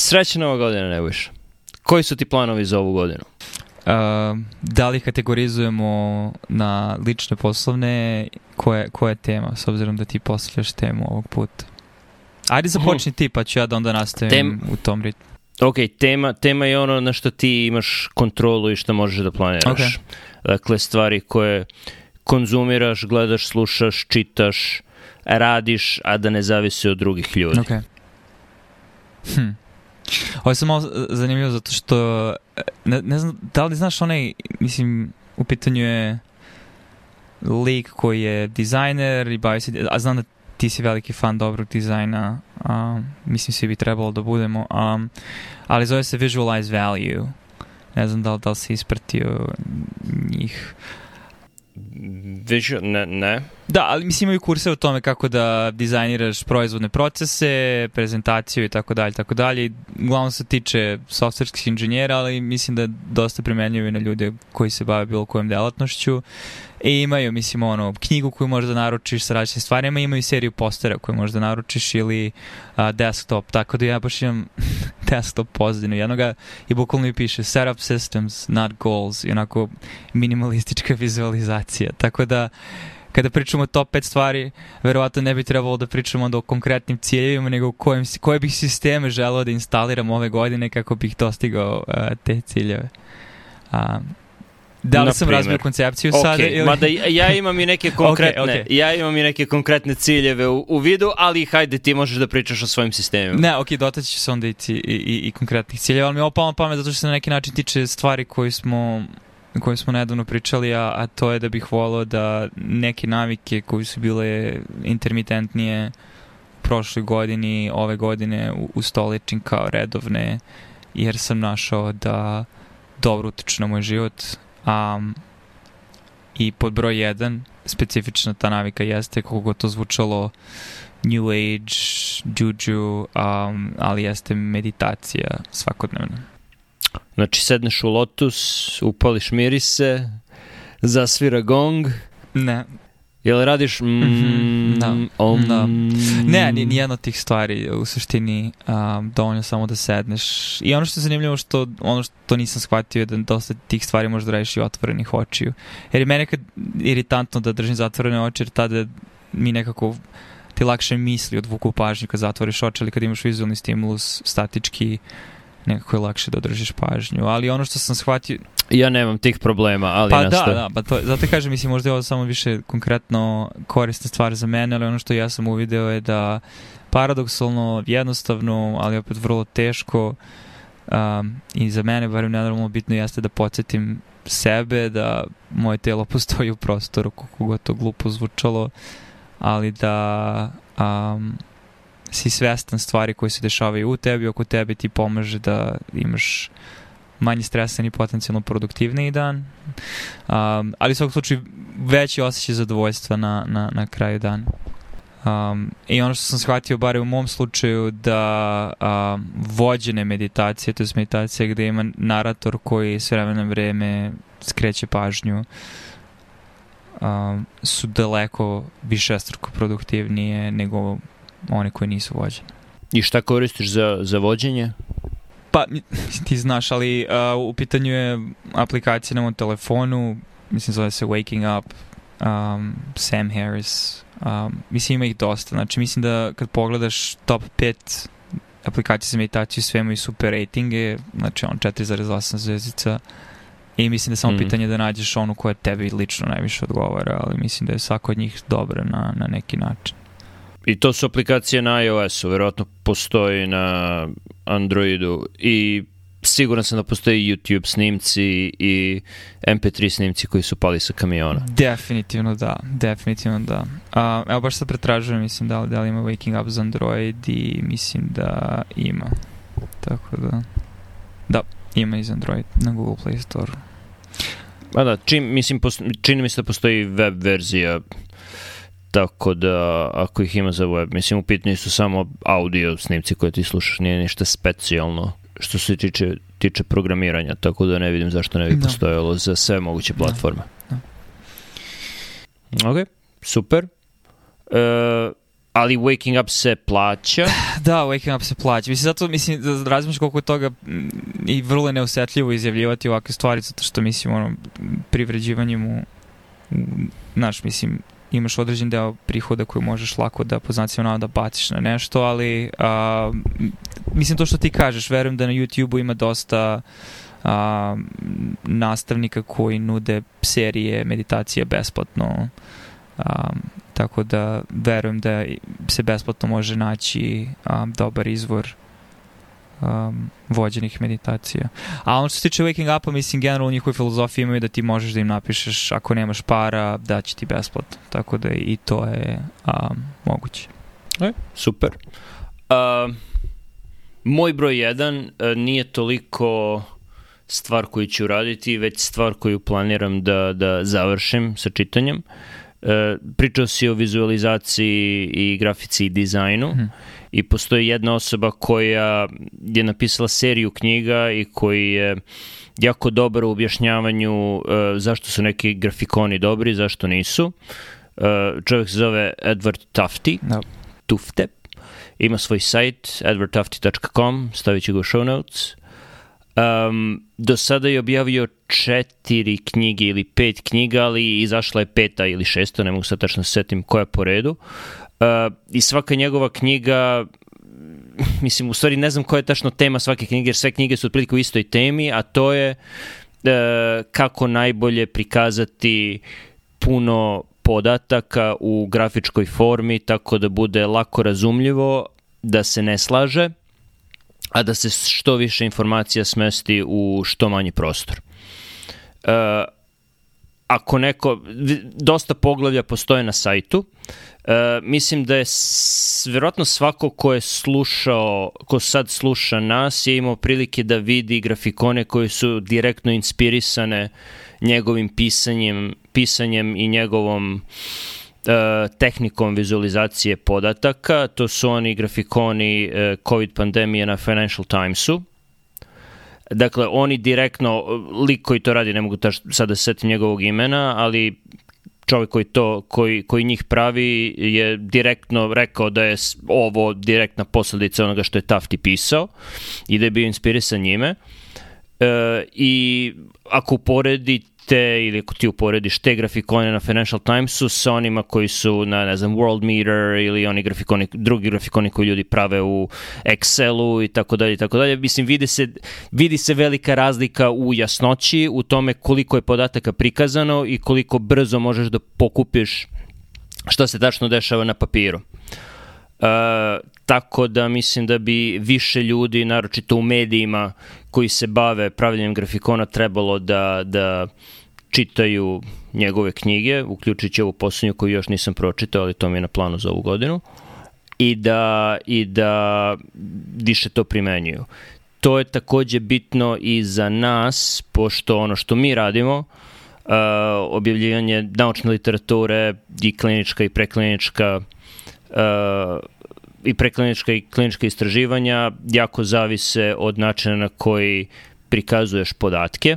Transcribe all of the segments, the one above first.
Srećna nova godina, Nebojša. Koji su ti planovi za ovu godinu? Uh, da li kategorizujemo na lične poslovne, koja, koja je tema, s obzirom da ti postavljaš temu ovog puta? Ajde započni ti, pa ću ja da onda nastavim Tem... u tom ritmu. Ok, tema, tema je ono na što ti imaš kontrolu i što možeš da planiraš. Okay. Dakle, stvari koje konzumiraš, gledaš, slušaš, čitaš, radiš, a da ne zavisi od drugih ljudi. Ok. Hm. Ovo je samo malo zanimljivo zato što ne, ne znam, da li znaš onaj, mislim, u pitanju je lik koji je dizajner i bavi se, a znam da ti si veliki fan dobrog dizajna, um, mislim svi bi trebalo da budemo, um, ali zove se Visualize Value. Ne znam da li, da li si ispratio njih. Visual, ne, ne. Da, ali mislim imaju kurse o tome kako da dizajniraš proizvodne procese, prezentaciju i tako dalje, tako dalje. Uglavnom se tiče softverskih inženjera, ali mislim da dosta primenljivo na ljude koji se bave bilo kojom delatnošću. I imaju, mislim, ono, knjigu koju možeš da naručiš sa različitim stvarima, imaju seriju postera koju možeš da naručiš ili a, desktop, tako da ja baš imam desktop pozadinu jednoga i bukvalno mi piše set up systems, not goals, i onako minimalistička vizualizacija, tako da kada pričamo o top 5 stvari, verovatno ne bi trebalo da pričamo onda o konkretnim ciljevima, nego o kojim, koje bih sisteme želeo da instaliram ove godine kako bih dostigao uh, te ciljeve. Um, Da li sam razvio koncepciju okay, sada? Ili... Mada ja imam i neke konkretne, okay, okay. ja imam i neke konkretne ciljeve u, u vidu, ali hajde ti možeš da pričaš o svojim sistemima. Ne, ok, dotaći ću se onda i, i, i, i konkretnih ciljeva, ali mi je opalno pamet zato što se na neki način tiče stvari koje smo koje smo nedavno pričali, a, a to je da bih volao da neke navike koje su bile intermitentnije prošle godini, ove godine ustoličim kao redovne, jer sam našao da dobro utiču na moj život, Um, I pod broj 1, specifična ta navika jeste, kako god to zvučalo, New Age, Juju, um, ali jeste meditacija svakodnevna. Znači, sedneš u lotus, upališ mirise, zasvira gong. Ne, Jel radiš mm, mm da, om, da. Ne, ni, nijedno od tih stvari u suštini um, dovoljno samo da sedneš. I ono što je zanimljivo što ono što nisam shvatio je da dosta tih stvari možeš da radiš i otvorenih očiju. Jer je meni nekad iritantno da držim zatvorene oči jer tada mi nekako ti lakše misli odvuku pažnju kad zatvoriš oči, ali kad imaš vizualni stimulus statički nekako je lakše da održiš pažnju. Ali ono što sam shvatio... Ja nemam tih problema, ali pa nastav... da, da, pa to, zato kažem, mislim, možda je ovo samo više konkretno korisna stvar za mene, ali ono što ja sam uvideo je da paradoksalno, jednostavno, ali opet vrlo teško um, i za mene, barem nenormalno bitno jeste da podsjetim sebe da moje telo postoji u prostoru, kako god to glupo zvučalo, ali da um, si svestan stvari koje se dešavaju u tebi, oko tebe ti pomaže da imaš manje stresan i potencijalno produktivniji dan. Um, ali u svakom slučaju veći osjećaj zadovoljstva na, na, na kraju dana. Um, I ono što sam shvatio, bar u mom slučaju, da um, vođene meditacije, to je meditacija gde ima narator koji s vremenom vreme skreće pažnju, um, su daleko višestruko produktivnije nego one koje nisu vođene. I šta koristiš za, za vođenje? Pa, ti znaš, ali uh, u pitanju je aplikacija na mom telefonu, mislim zove se Waking Up, um, Sam Harris, um, mislim ima ih dosta, znači mislim da kad pogledaš top 5 aplikacije za meditaciju, sve imaju super ratinge, znači on 4,8 zvezdica, i mislim da je samo mm. pitanje da nađeš onu koja tebi lično najviše odgovara, ali mislim da je svako od njih dobra na, na neki način. I to su aplikacije na iOS-u, verovatno postoji na Androidu i siguran sam da postoji YouTube snimci i MP3 snimci koji su pali sa kamiona. Definitivno da, definitivno da. A, evo baš sad pretražujem, mislim da li, da li ima Waking Up za Android i mislim da ima. Tako da, da, ima i za Android na Google Play Store. A da, čim, mislim, čini mi se da postoji web verzija Tako da, ako ih ima za web, mislim, u pitanju su samo audio snimci koje ti slušaš, nije ništa specijalno što se tiče, tiče programiranja, tako da ne vidim zašto ne bi da. postojalo za sve moguće da. platforme. Da. Da. Ok, super. E, ali Waking Up se plaća. Da, Waking Up se plaća. Mislim, zato mislim, da razmišljaš koliko je toga i vrlo je neosetljivo izjavljivati ovakve stvari, zato što mislim, ono, privređivanjem u, znaš, mislim, imaš određen deo prihoda koju možeš lako da po znacima da baciš na nešto, ali a, mislim to što ti kažeš, verujem da na YouTube-u ima dosta a, nastavnika koji nude serije meditacije besplatno a, tako da verujem da se besplatno može naći a, dobar izvor um, vođenih meditacija. A ono što se tiče waking upa, mislim, generalno u njihovoj filozofiji imaju da ti možeš da im napišeš ako nemaš para, da će ti besplatno. Tako da i to je um, moguće. E, super. Uh, moj broj jedan uh, nije toliko stvar koju ću raditi, već stvar koju planiram da, da završim sa čitanjem. Uh, pričao si o vizualizaciji i grafici i dizajnu. Mm i postoji jedna osoba koja je napisala seriju knjiga i koji je jako dobar u objašnjavanju uh, zašto su neki grafikoni dobri, zašto nisu. Uh, čovjek se zove Edward Tufte, no. Tufte. Ima svoj sajt edwardtufte.com, stavit ću ga u show notes. Um, do sada je objavio četiri knjige ili pet knjiga, ali izašla je peta ili šesta, ne mogu sad tačno se setim koja po redu. Uh, I svaka njegova knjiga mislim, u stvari ne znam koja je tačno tema svake knjige, jer sve knjige su otprilike u istoj temi, a to je uh, kako najbolje prikazati puno podataka u grafičkoj formi tako da bude lako razumljivo, da se ne slaže, a da se što više informacija smesti u što manji prostor. Uh, ako neko, dosta poglavlja postoje na sajtu, uh, mislim da je s, verovatno svako ko je slušao, ko sad sluša nas je imao prilike da vidi grafikone koje su direktno inspirisane njegovim pisanjem, pisanjem i njegovom uh, tehnikom vizualizacije podataka. To su oni grafikoni uh, COVID pandemije na Financial Timesu Dakle, oni direktno, lik koji to radi, ne mogu taš, sada da se setim njegovog imena, ali čovjek koji to koji koji njih pravi je direktno rekao da je ovo direktna posledica onoga što je Tafti pisao i da je bio inspirisan njime. E, I ako uporedi te, ili ako ti uporediš te grafikone na Financial Timesu sa onima koji su na, ne znam, World Meter ili oni grafikoni, drugi grafikoni koji ljudi prave u Excelu i tako dalje i tako dalje. Mislim, vidi se, vidi se velika razlika u jasnoći, u tome koliko je podataka prikazano i koliko brzo možeš da pokupiš šta se tačno dešava na papiru. Uh, tako da mislim da bi više ljudi, naročito u medijima koji se bave pravljenjem grafikona, trebalo da, da čitaju njegove knjige, uključujući ovu poslednju koju još nisam pročitao, ali to mi je na planu za ovu godinu, i da, i da više to primenjuju. To je takođe bitno i za nas, pošto ono što mi radimo, uh, objavljivanje naučne literature i klinička i preklinička uh, i preklinička i klinička istraživanja jako zavise od načina na koji prikazuješ podatke,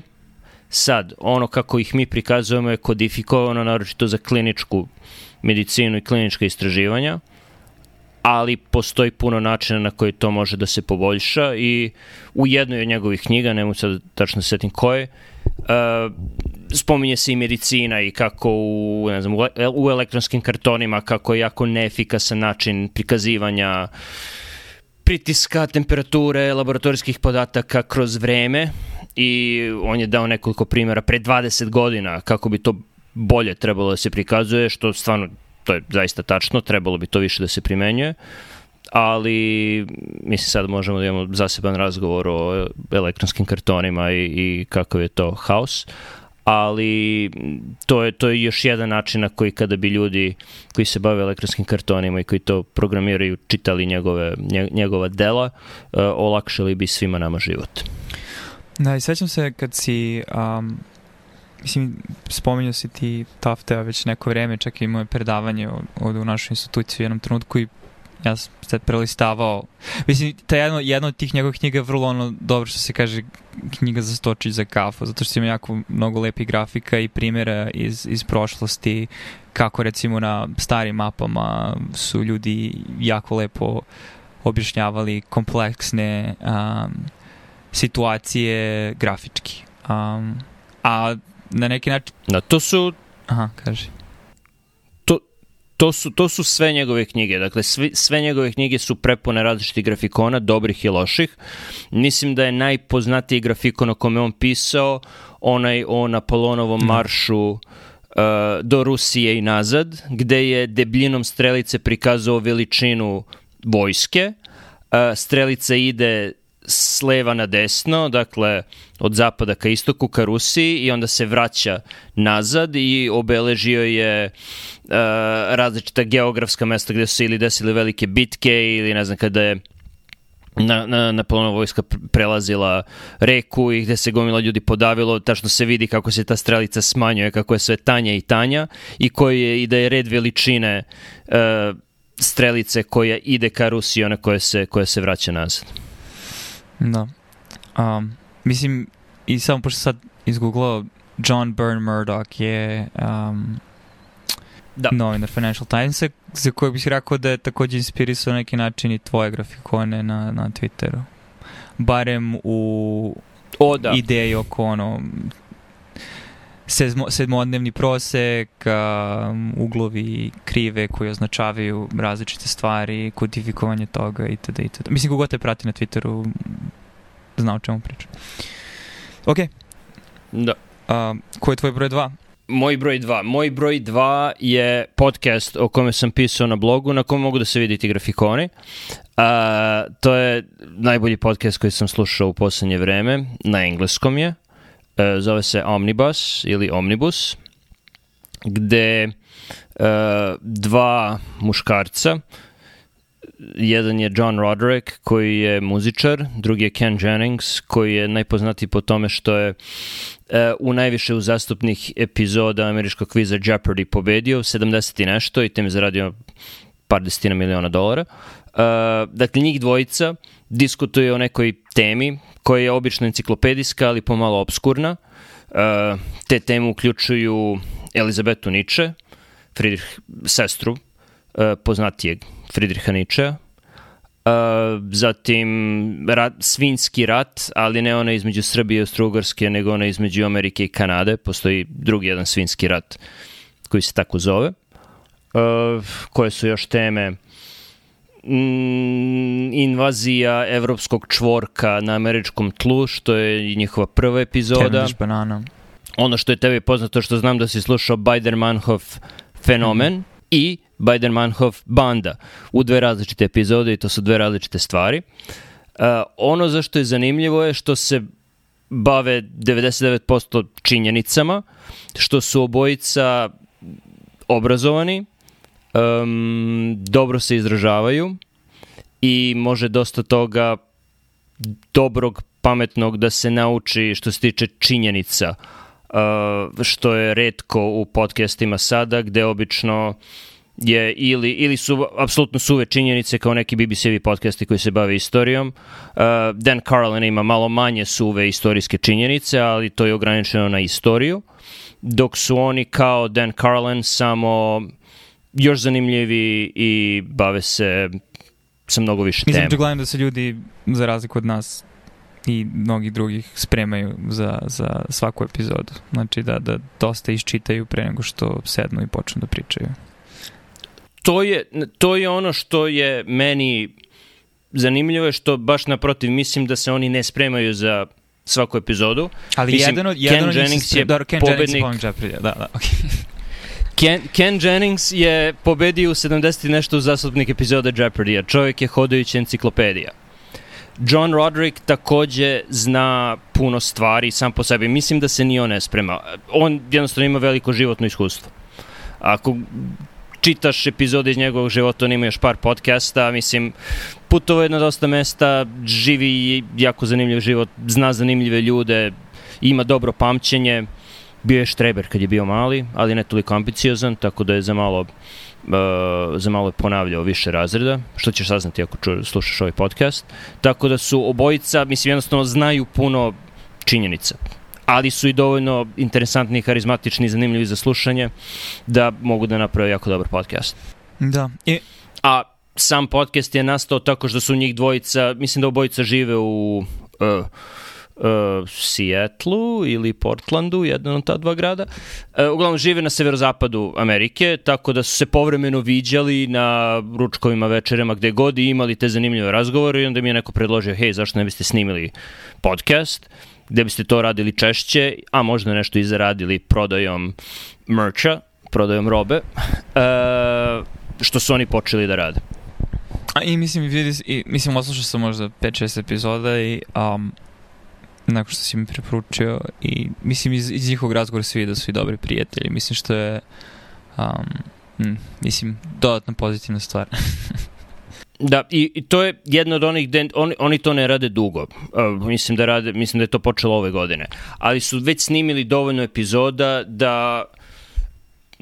Sad, ono kako ih mi prikazujemo je kodifikovano naročito za kliničku medicinu i klinička istraživanja, ali postoji puno načina na koji to može da se poboljša i u jednoj od njegovih knjiga, ne mogu sad tačno da setim koje, uh, spominje se i medicina i kako u, ne znam, u elektronskim kartonima, kako je jako neefikasan način prikazivanja pritiska, temperature, laboratorijskih podataka kroz vreme i on je dao nekoliko primjera pre 20 godina kako bi to bolje trebalo da se prikazuje, što stvarno to je zaista tačno, trebalo bi to više da se primenjuje, ali mislim sad možemo da imamo zaseban razgovor o elektronskim kartonima i, i kakav je to haos, ali to je, to je još jedan način na koji kada bi ljudi koji se bave elektronskim kartonima i koji to programiraju čitali njegove, njegova dela, uh, olakšali bi svima nama život. Da, i sećam se kad si, um, mislim, spominjao si ti Taftea već neko vreme, čak i moje predavanje od, u našoj instituciji u jednom trenutku i ja sam sad prelistavao. Mislim, ta jedna, jedna od tih njegovih knjiga je vrlo ono dobro što se kaže knjiga za stočić za kafu, zato što ima jako mnogo lepih grafika i primjera iz, iz prošlosti, kako recimo na starim mapama su ljudi jako lepo objašnjavali kompleksne um, situacije grafički. Um, a na neki način... Da, to su... Aha, kaži to su, to su sve njegove knjige. Dakle, sve, sve njegove knjige su prepune različitih grafikona, dobrih i loših. Mislim da je najpoznatiji grafikon o kome on pisao onaj o Napoleonovom mm. maršu uh, do Rusije i nazad, gde je debljinom strelice prikazao veličinu vojske. Uh, strelica ide s leva na desno, dakle od zapada ka istoku ka Rusiji i onda se vraća nazad i obeležio je uh, različita geografska mesta gde su ili desile velike bitke ili ne znam kada je na, na, na vojska prelazila reku i gde se gomila ljudi podavilo, tačno se vidi kako se ta strelica smanjuje, kako je sve tanja i tanja i koji je i da je red veličine uh, strelice koja ide ka Rusiji, ona koja se, koja se vraća nazad. Da. Um, mislim, i samo pošto sad izgooglao, John Byrne Murdoch je um, da. novinar Financial Times za koji bih rekao da je takođe inspirisao na neki način i tvoje grafikone na, na Twitteru. Barem u o, da. ideji oko ono sedmo, sedmodnevni prosek, um, uglovi krive koji označavaju različite stvari, kodifikovanje toga itd. itd. Mislim, kogod te prati na Twitteru, zna o čemu pričam. Ok. Da. Um, ko je tvoj broj dva? Moj broj 2. Moj broj 2 je podcast o kome sam pisao na blogu, na kome mogu da se vidite grafikoni. Uh, to je najbolji podcast koji sam slušao u poslednje vreme, na engleskom je. E, zove se Omnibus ili Omnibus, gde uh, dva muškarca, jedan je John Roderick koji je muzičar, drugi je Ken Jennings koji je najpoznatiji po tome što je uh, u najviše uzastupnih epizoda američkog kviza Jeopardy pobedio, 70 i nešto i tem je zaradio par desetina miliona dolara. Uh, dakle, njih dvojica diskutuje o nekoj temi koja je obično enciklopedijska, ali pomalo obskurna. Uh, te teme uključuju Elizabetu Niče, Friedrich, sestru uh, poznatijeg Friedricha Ničea, uh, zatim rat, svinski rat, ali ne ona između Srbije i Austro-Ugrske, nego ona između Amerike i Kanade. Postoji drugi jedan svinski rat koji se tako zove. Uh, koje su još teme mm, invazija evropskog čvorka na američkom tlu, što je njihova prva epizoda. Cavendish banana. Ono što je tebi poznato, što znam da si slušao Bider-Manhof fenomen mm. i Bider-Manhof banda u dve različite epizode i to su dve različite stvari. Uh, ono za što je zanimljivo je što se bave 99% činjenicama, što su obojica obrazovani, um, dobro se izražavaju i može dosta toga dobrog, pametnog da se nauči što se tiče činjenica, uh, što je redko u podcastima sada, gde obično je ili, ili su apsolutno suve činjenice kao neki BBC-evi podcasti koji se bave istorijom. Uh, Dan Carlin ima malo manje suve istorijske činjenice, ali to je ograničeno na istoriju, dok su oni kao Dan Carlin samo još zanimljivi i bave se sa mnogo više tema. Mislim, gledam da se ljudi, za razliku od nas i mnogih drugih, spremaju za, za svaku epizodu. Znači da, da dosta iščitaju pre nego što sednu i počnu da pričaju. To je, to je ono što je meni zanimljivo je što baš naprotiv mislim da se oni ne spremaju za svaku epizodu. Ali mislim, jedan od, jedan Ken Jennings je Ken pobednik. Jennings je da, da, okay. Ken, Ken Jennings je pobedio u 70 nešto zastupnik epizoda Jeopardy-a. Čovjek je hodajuća enciklopedija. John Roderick takođe zna puno stvari sam po sebi. Mislim da se ni on ne sprema. On jednostavno ima veliko životno iskustvo. Ako čitaš epizode iz njegovog života, on ima još par podcasta, mislim, putovo je na dosta mesta, živi jako zanimljiv život, zna zanimljive ljude, ima dobro pamćenje, bio je štreber kad je bio mali, ali ne toliko ambiciozan, tako da je za malo, uh, za malo je ponavljao više razreda, što ćeš saznati ako ču, slušaš ovaj podcast. Tako da su obojica, mislim, jednostavno znaju puno činjenica ali su i dovoljno interesantni, harizmatični, zanimljivi za slušanje da mogu da naprave jako dobar podcast. Da. I... A sam podcast je nastao tako što su njih dvojica, mislim da obojica žive u uh, uh, Seattleu ili Portlandu, jedan od ta dva grada. Uh, uglavnom žive na severozapadu Amerike, tako da su se povremeno viđali na ručkovima, večerama, gde god i imali te zanimljive razgovore i onda mi je neko predložio, hej, zašto ne biste snimili podcast? gde biste to radili češće, a možda nešto i zaradili prodajom mercha, prodajom robe, uh, što su oni počeli da rade. A i mislim, vidi, i, mislim, oslušao sam možda 5-6 epizoda i um, nakon što si mi preporučio i mislim iz, iz njihovog razgovora svi da su i dobri prijatelji. Mislim što je um, mm, mislim, dodatna pozitivna stvar. Da, i, i to je jedna od onih gde oni, oni to ne rade dugo. Uh, mislim da rade, mislim da je to počelo ove godine. Ali su već snimili dovoljno epizoda da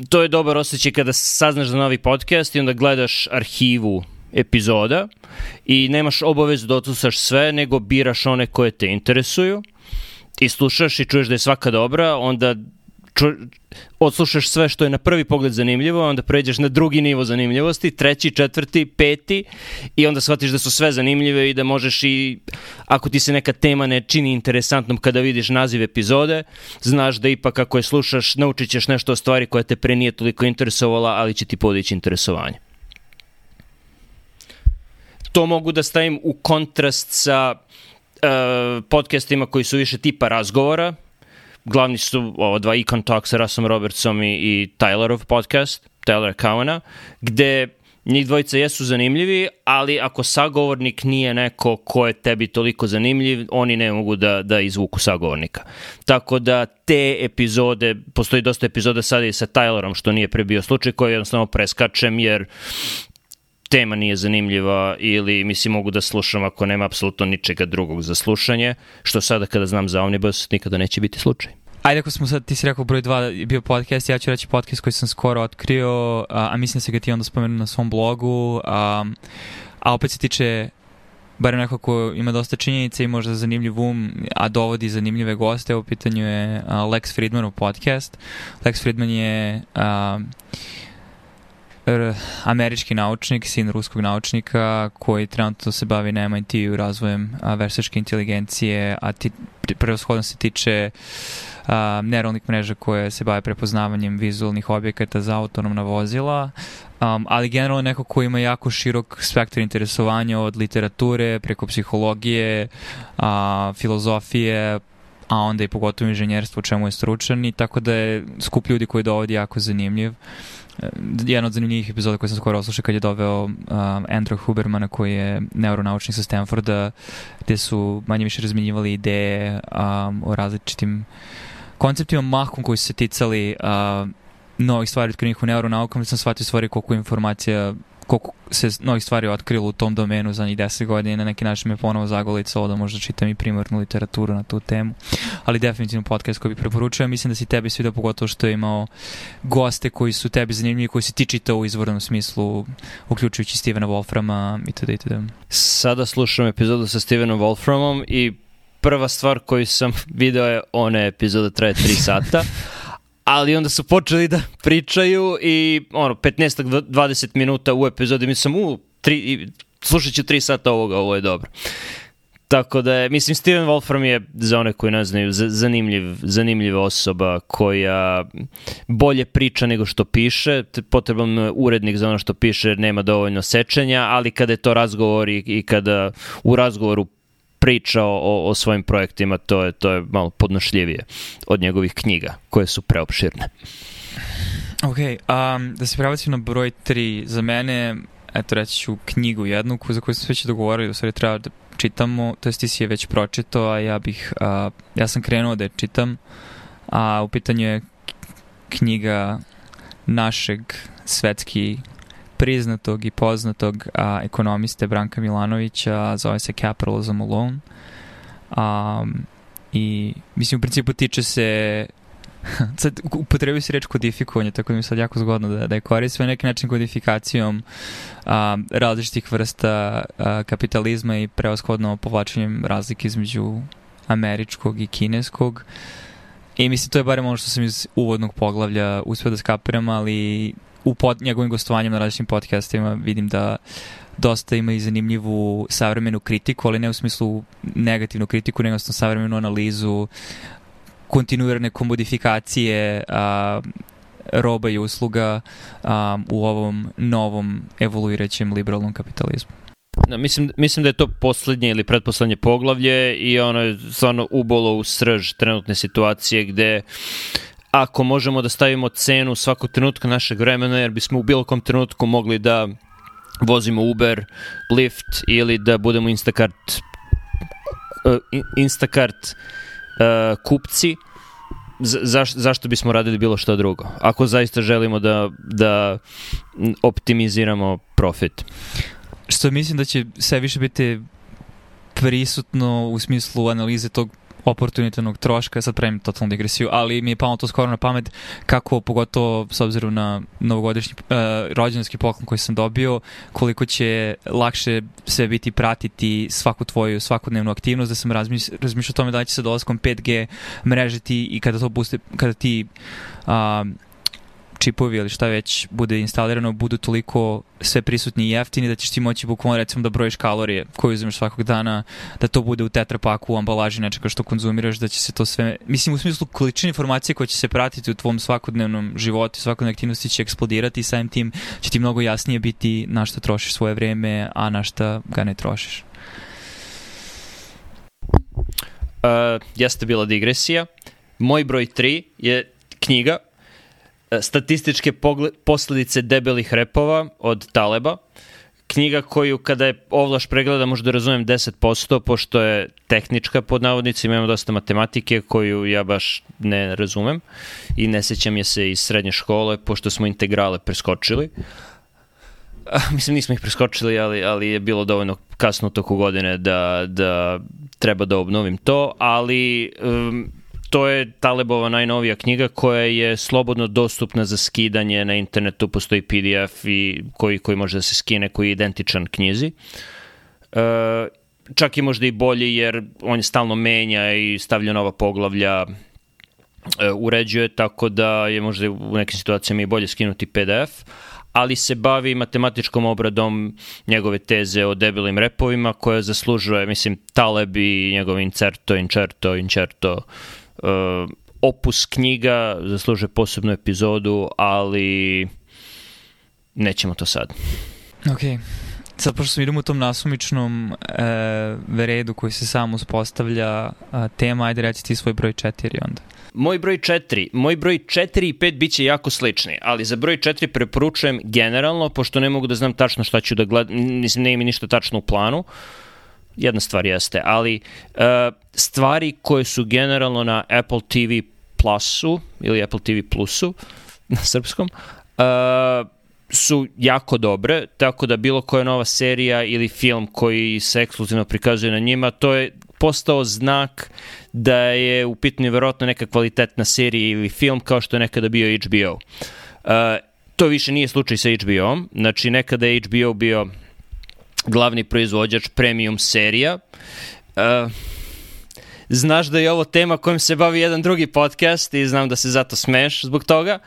to je dobar osjećaj kada saznaš za novi podcast i onda gledaš arhivu epizoda i nemaš obavezu da odslušaš sve, nego biraš one koje te interesuju i slušaš i čuješ da je svaka dobra, onda ču, odslušaš sve što je na prvi pogled zanimljivo, onda pređeš na drugi nivo zanimljivosti, treći, četvrti, peti i onda shvatiš da su sve zanimljive i da možeš i, ako ti se neka tema ne čini interesantnom kada vidiš naziv epizode, znaš da ipak ako je slušaš, naučit ćeš nešto o stvari koja te pre nije toliko interesovala, ali će ti podići interesovanje. To mogu da stavim u kontrast sa uh, podcastima koji su više tipa razgovora, glavni su ova dva Econ Talk sa Russom Robertsom i, i Tylerov podcast, Tyler Cowena, gde njih dvojica jesu zanimljivi, ali ako sagovornik nije neko ko je tebi toliko zanimljiv, oni ne mogu da, da izvuku sagovornika. Tako da te epizode, postoji dosta epizoda sada i sa Tylerom, što nije pre bio slučaj, koje jednostavno preskačem, jer tema nije zanimljiva ili mislim mogu da slušam ako nema apsolutno ničega drugog za slušanje, što sada kada znam za Omnibus nikada neće biti slučaj. Ajde ako smo sad, ti si rekao broj 2 bio podcast, ja ću reći podcast koji sam skoro otkrio, a, a mislim da se ga ti onda spomenuo na svom blogu, a, a opet se tiče barem neko ko ima dosta činjenica i možda zanimljiv um, a dovodi zanimljive goste, u pitanju je a, Lex Friedmanov podcast. Lex Friedman je a, američki naučnik, sin ruskog naučnika koji trenutno se bavi na MIT-u razvojem veštačke inteligencije, a ti, prevoshodno se tiče a, neuralnih mreža koje se bave prepoznavanjem vizualnih objekata za autonomna vozila, um, ali generalno neko ko ima jako širok spektar interesovanja od literature preko psihologije, a, filozofije, a onda i pogotovo inženjerstvo u čemu je stručan i tako da je skup ljudi koji dovodi jako zanimljiv. Eh, jedan od zanimljivih epizoda koje sam skoro oslušao kad je doveo um, Andrew Hubermana koji je neuronaučnik sa Stanforda gde su manje više razmenjivali ideje um, o različitim konceptima mahom koji su se ticali uh, novih stvari otkrivenih u neuronaukama, sam shvatio stvari koliko informacija koliko se novih stvari otkrilo u tom domenu za njih 10 godina na neki način me ponovo zagolicalo da možda čitam i primarnu literaturu na tu temu. Ali definitivno podcast koji bih preporučio. Mislim da si tebi svidio pogotovo što je imao goste koji su tebi zanimljivi, koji si ti čitao u izvornom smislu, uključujući Stevena Wolframa itd. itd. Sada slušam epizodu sa Stevenom Wolframom i prva stvar koju sam video je one epizoda traje 3 sata. ali onda su počeli da pričaju i ono, 15-20 minuta u epizodi mi sam u, tri, slušat ću 3 sata ovoga, ovo je dobro. Tako da je, mislim, Steven Wolfram je, za one koji ne znaju, zanimljiv, zanimljiva osoba koja bolje priča nego što piše, potreban je urednik za ono što piše, nema dovoljno sečenja, ali kada je to razgovor i, i kada u razgovoru priča o, o svojim projektima, to je, to je malo podnošljivije od njegovih knjiga, koje su preopširne. Ok, um, da se prebacim na broj 3, za mene, eto reći ću knjigu jednu za koju smo već dogovorili, u stvari treba da čitamo, to jest ti si je već pročitao, a ja bih, uh, ja sam krenuo da je čitam, a u pitanju je knjiga našeg svetski priznatog i poznatog a, ekonomiste Branka Milanovića, zove se Capitalism Alone. Um, I mislim u principu tiče se sad upotrebio si reč kodifikovanje, tako da mi sad jako zgodno da, da je koristim neki način kodifikacijom a, različitih vrsta a, kapitalizma i preoshodno povlačenjem razlike između američkog i kineskog. I mislim, to je barem ono što sam iz uvodnog poglavlja uspio da skapiram, ali u pod, njegovim gostovanjem na različitim podcastima vidim da dosta ima i zanimljivu savremenu kritiku, ali ne u smislu negativnu kritiku, nego savremenu analizu kontinuirane komodifikacije a, roba i usluga a, u ovom novom evoluirajućem liberalnom kapitalizmu. Da, mislim, mislim da je to poslednje ili pretposlednje poglavlje i ono je stvarno ubolo u srž trenutne situacije gde ako možemo da stavimo cenu svakog trenutka našeg vremena, jer bismo u bilo kom trenutku mogli da vozimo Uber, Lyft ili da budemo Instacart uh, Instacart uh, kupci, zaš, zašto bismo radili bilo što drugo? Ako zaista želimo da, da optimiziramo profit. Što mislim da će sve više biti prisutno u smislu analize tog oportunitarnog troška, sad pravim totalnu digresiju, ali mi je palo to skoro na pamet kako, pogotovo s obzirom na novogodišnji uh, rođendanski poklon koji sam dobio, koliko će lakše sve biti pratiti svaku tvoju svakodnevnu aktivnost, da sam razmišljao razmišlja o tome da će se dolazkom 5G mreže ti i kada to puste, kada ti uh, čipovi ili šta već bude instalirano budu toliko sve prisutni i jeftini da ćeš ti moći bukvalno recimo da brojiš kalorije koje uzmeš svakog dana, da to bude u tetrapaku, u ambalaži nečega što konzumiraš, da će se to sve, mislim u smislu količine informacije koje će se pratiti u tvom svakodnevnom životu svakodnevnoj aktivnosti će eksplodirati i samim tim će ti mnogo jasnije biti na što trošiš svoje vreme, a na šta ga ne trošiš. Uh, jeste bila digresija. Moj broj 3 je knjiga E, statističke posledice debelih repova od Taleba. Knjiga koju kada je ovlaš pregleda možda da razumem 10%, pošto je tehnička pod navodnicima, imamo dosta matematike koju ja baš ne razumem i ne sećam je se iz srednje škole, pošto smo integrale preskočili. A, mislim, nismo ih preskočili, ali, ali je bilo dovoljno kasno toku godine da, da treba da obnovim to, ali um, to je Talebova najnovija knjiga koja je slobodno dostupna za skidanje na internetu, postoji PDF i koji, koji može da se skine, koji je identičan knjizi. E, čak i možda i bolji jer on je stalno menja i stavlja nova poglavlja, e, uređuje, tako da je možda u nekim situacijama i bolje skinuti PDF, ali se bavi matematičkom obradom njegove teze o debelim repovima koja zaslužuje, mislim, Taleb i njegov incerto, incerto, incerto, opus knjiga, zasluže posebnu epizodu, ali nećemo to sad. Ok. Sad, pošto smo idemo u tom nasumičnom e, redu koji se sam uspostavlja a, tema, ajde reći ti svoj broj 4 onda. Moj broj 4, moj broj 4 i 5 biće jako slični, ali za broj 4 preporučujem generalno, pošto ne mogu da znam tačno šta ću da gledam, mislim, ne ima ništa tačno u planu, uh, jedna stvar jeste, ali uh, stvari koje su generalno na Apple TV Plusu ili Apple TV Plusu na srpskom uh, su jako dobre, tako da bilo koja nova serija ili film koji se ekskluzivno prikazuje na njima, to je postao znak da je u pitanju verovatno neka kvalitetna serija ili film kao što je nekada bio HBO. Uh, to više nije slučaj sa HBO-om, znači nekada je HBO bio glavni proizvođač premium serija. Uh, znaš da je ovo tema kojom se bavi jedan drugi podcast i znam da se zato smeš zbog toga,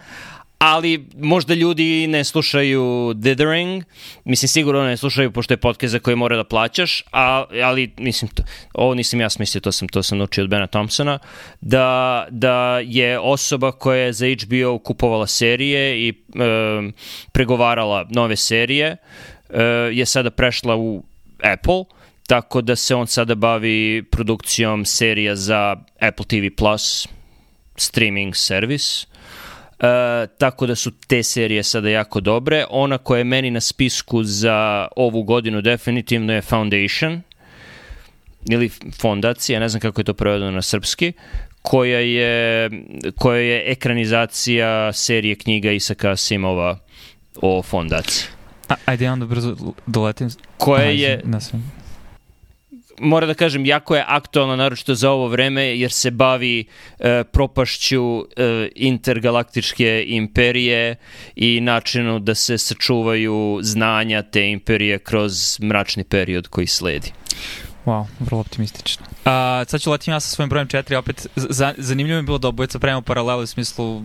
ali možda ljudi ne slušaju Dithering, mislim sigurno ne slušaju pošto je podcast za koji mora da plaćaš, a, ali mislim, to, ovo nisam ja smislio, to sam, to sam naučio od Bena Thompsona, da, da je osoba koja je za HBO kupovala serije i e, pregovarala nove serije, je sada prešla u Apple, tako da se on sada bavi produkcijom serija za Apple TV Plus streaming servis. E, tako da su te serije sada jako dobre. Ona koja je meni na spisku za ovu godinu definitivno je Foundation ili fondacija, ne znam kako je to prevedeno na srpski, koja je, koja je ekranizacija serije knjiga Isaka Asimova o fondaciji. A, ajde, onda brzo doletim. Koje je... Na sve. mora da kažem, jako je aktualna, naročito za ovo vreme, jer se bavi e, propašću e, intergalaktičke imperije i načinu da se sačuvaju znanja te imperije kroz mračni period koji sledi. Wow, vrlo optimistično. A, sad ću letim ja sa svojim brojem 4, opet za, zanimljivo mi je bilo da obojica pravimo paralelu u smislu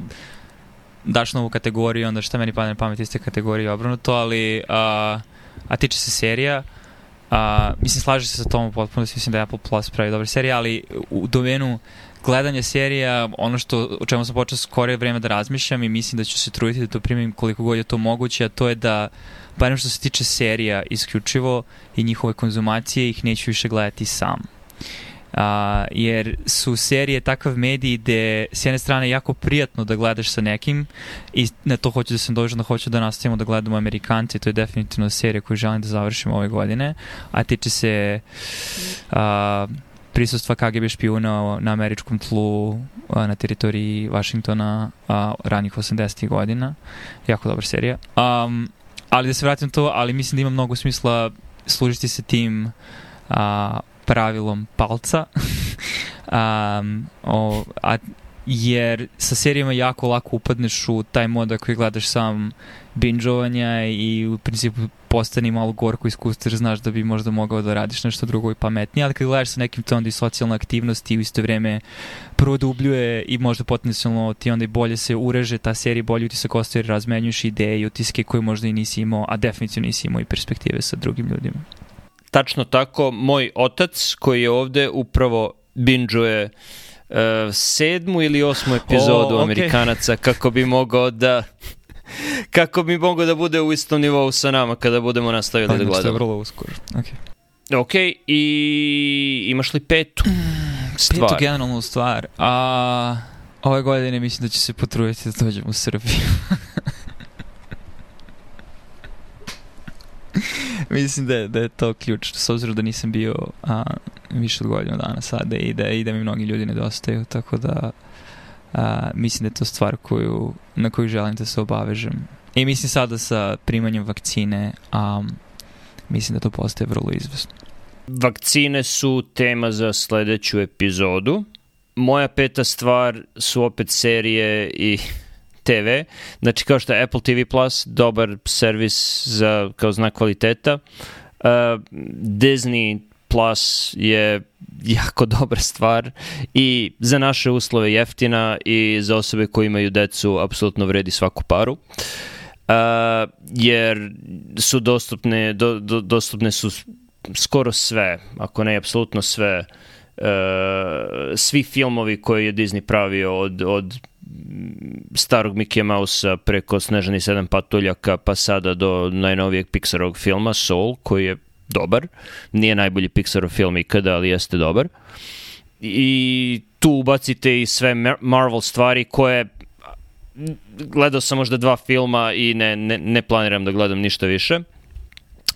daš novu kategoriju, onda šta meni padne na pamet iste kategorije obrnuto, ali a, a tiče se serija, a, mislim slaže se sa tom u potpunosti, mislim da Apple Plus pravi dobre serije, ali u domenu gledanja serija, ono što, o čemu sam počeo skore vreme da razmišljam i mislim da ću se truditi da to primim koliko god je to moguće, a to je da barem što se tiče serija isključivo i njihove konzumacije, ih neću više gledati sam. A, jer su serije takav medij gde s jedne strane jako prijatno da gledaš sa nekim i na to hoću da sam dožen da hoću da nastavimo da gledamo Amerikanci, to je definitivno serija koju želim da završim ove godine, a tiče se a, prisustva KGB špijuna na američkom tlu a, na teritoriji Vašingtona a, ranih 80. godina. Jako dobra serija. Um, ali da se vratim to, ali mislim da ima mnogo smisla služiti se tim a, pravilom palca. um, o, a, jer sa serijama jako lako upadneš u taj mod koji gledaš sam bingeovanja i u principu postane malo gorko iskustvo jer znaš da bi možda mogao da radiš nešto drugo i pametnije, ali kad gledaš sa nekim to onda i socijalna aktivnost i u isto vreme produbljuje i možda potencijalno ti onda i bolje se ureže ta serija, bolje utisak ostaje jer razmenjuš ideje i utiske koje možda i nisi imao, a definitivno nisi imao i perspektive sa drugim ljudima. Tačno tako, moj otac koji je ovde upravo binđuje uh, sedmu ili osmu epizodu oh, okay. Amerikanaca kako bi mogao da kako bi mogao da bude u istom nivou sa nama kada budemo nastavili pa, da gledamo. Je vrlo uskoro. Okay. Ok, i imaš li petu stvar? Petu generalnu stvar. A, ove godine mislim da će se potruditi da dođem u Srbiju. Mislim da je, da je to ključ, s obzirom da nisam bio a, više od godinu dana sada i da, i da mi mnogi ljudi nedostaju, tako da a, mislim da je to stvar koju, na koju želim da se obavežem. I mislim sada sa primanjem vakcine, a, mislim da to postaje vrlo izvesno. Vakcine su tema za sledeću epizodu. Moja peta stvar su opet serije i TV, znači kao što je Apple TV Plus, dobar servis za, kao znak kvaliteta. Uh, Disney Plus je jako dobra stvar i za naše uslove jeftina i za osobe koji imaju decu apsolutno vredi svaku paru. Uh, jer su dostupne, do, do, dostupne su skoro sve, ako ne apsolutno sve, uh, svi filmovi koje je Disney pravio od, od starog Mickey Mouse-a preko Snežani sedam patuljaka pa sada do najnovijeg Pixarovog filma Soul koji je dobar. Nije najbolji Pixarov film ikada, ali jeste dobar. I tu ubacite i sve Marvel stvari koje gledao sam možda dva filma i ne, ne, ne planiram da gledam ništa više.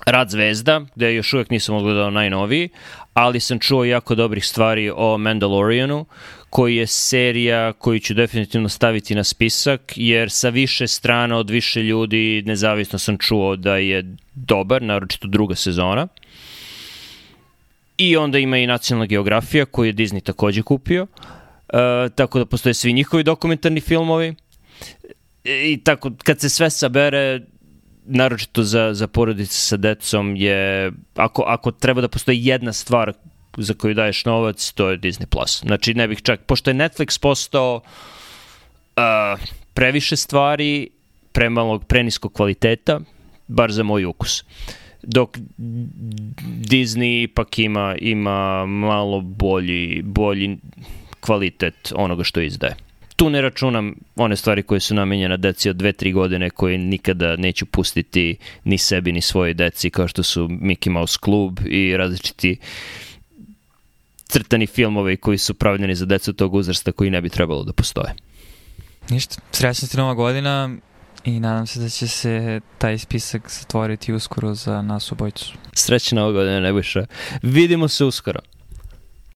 Rad zvezda, gde još uvek nisam odgledao najnoviji, ali sam čuo jako dobrih stvari o Mandalorianu, koji je serija koju ću definitivno staviti na spisak, jer sa više strana od više ljudi nezavisno sam čuo da je dobar, naročito druga sezona. I onda ima i nacionalna geografija koju je Disney takođe kupio, uh, tako da postoje svi njihovi dokumentarni filmovi. I tako, kad se sve sabere, naročito za, za porodice sa decom je, ako, ako treba da postoji jedna stvar za koju daješ novac, to je Disney+. Plus. Znači, ne bih čak, pošto je Netflix postao uh, previše stvari, premalog, preniskog kvaliteta, bar za moj ukus. Dok Disney ipak ima, ima malo bolji, bolji kvalitet onoga što izdaje tu ne računam one stvari koje su namenjene deci od 2-3 godine koje nikada neću pustiti ni sebi ni svoje deci kao što su Mickey Mouse Club i različiti crtani filmovi koji su pravljeni za decu tog uzrasta koji ne bi trebalo da postoje. Ništa, srećna ti nova godina i nadam se da će se taj spisak zatvoriti uskoro za nas obojicu. Srećna nova godina, Nebojša. Vidimo se uskoro.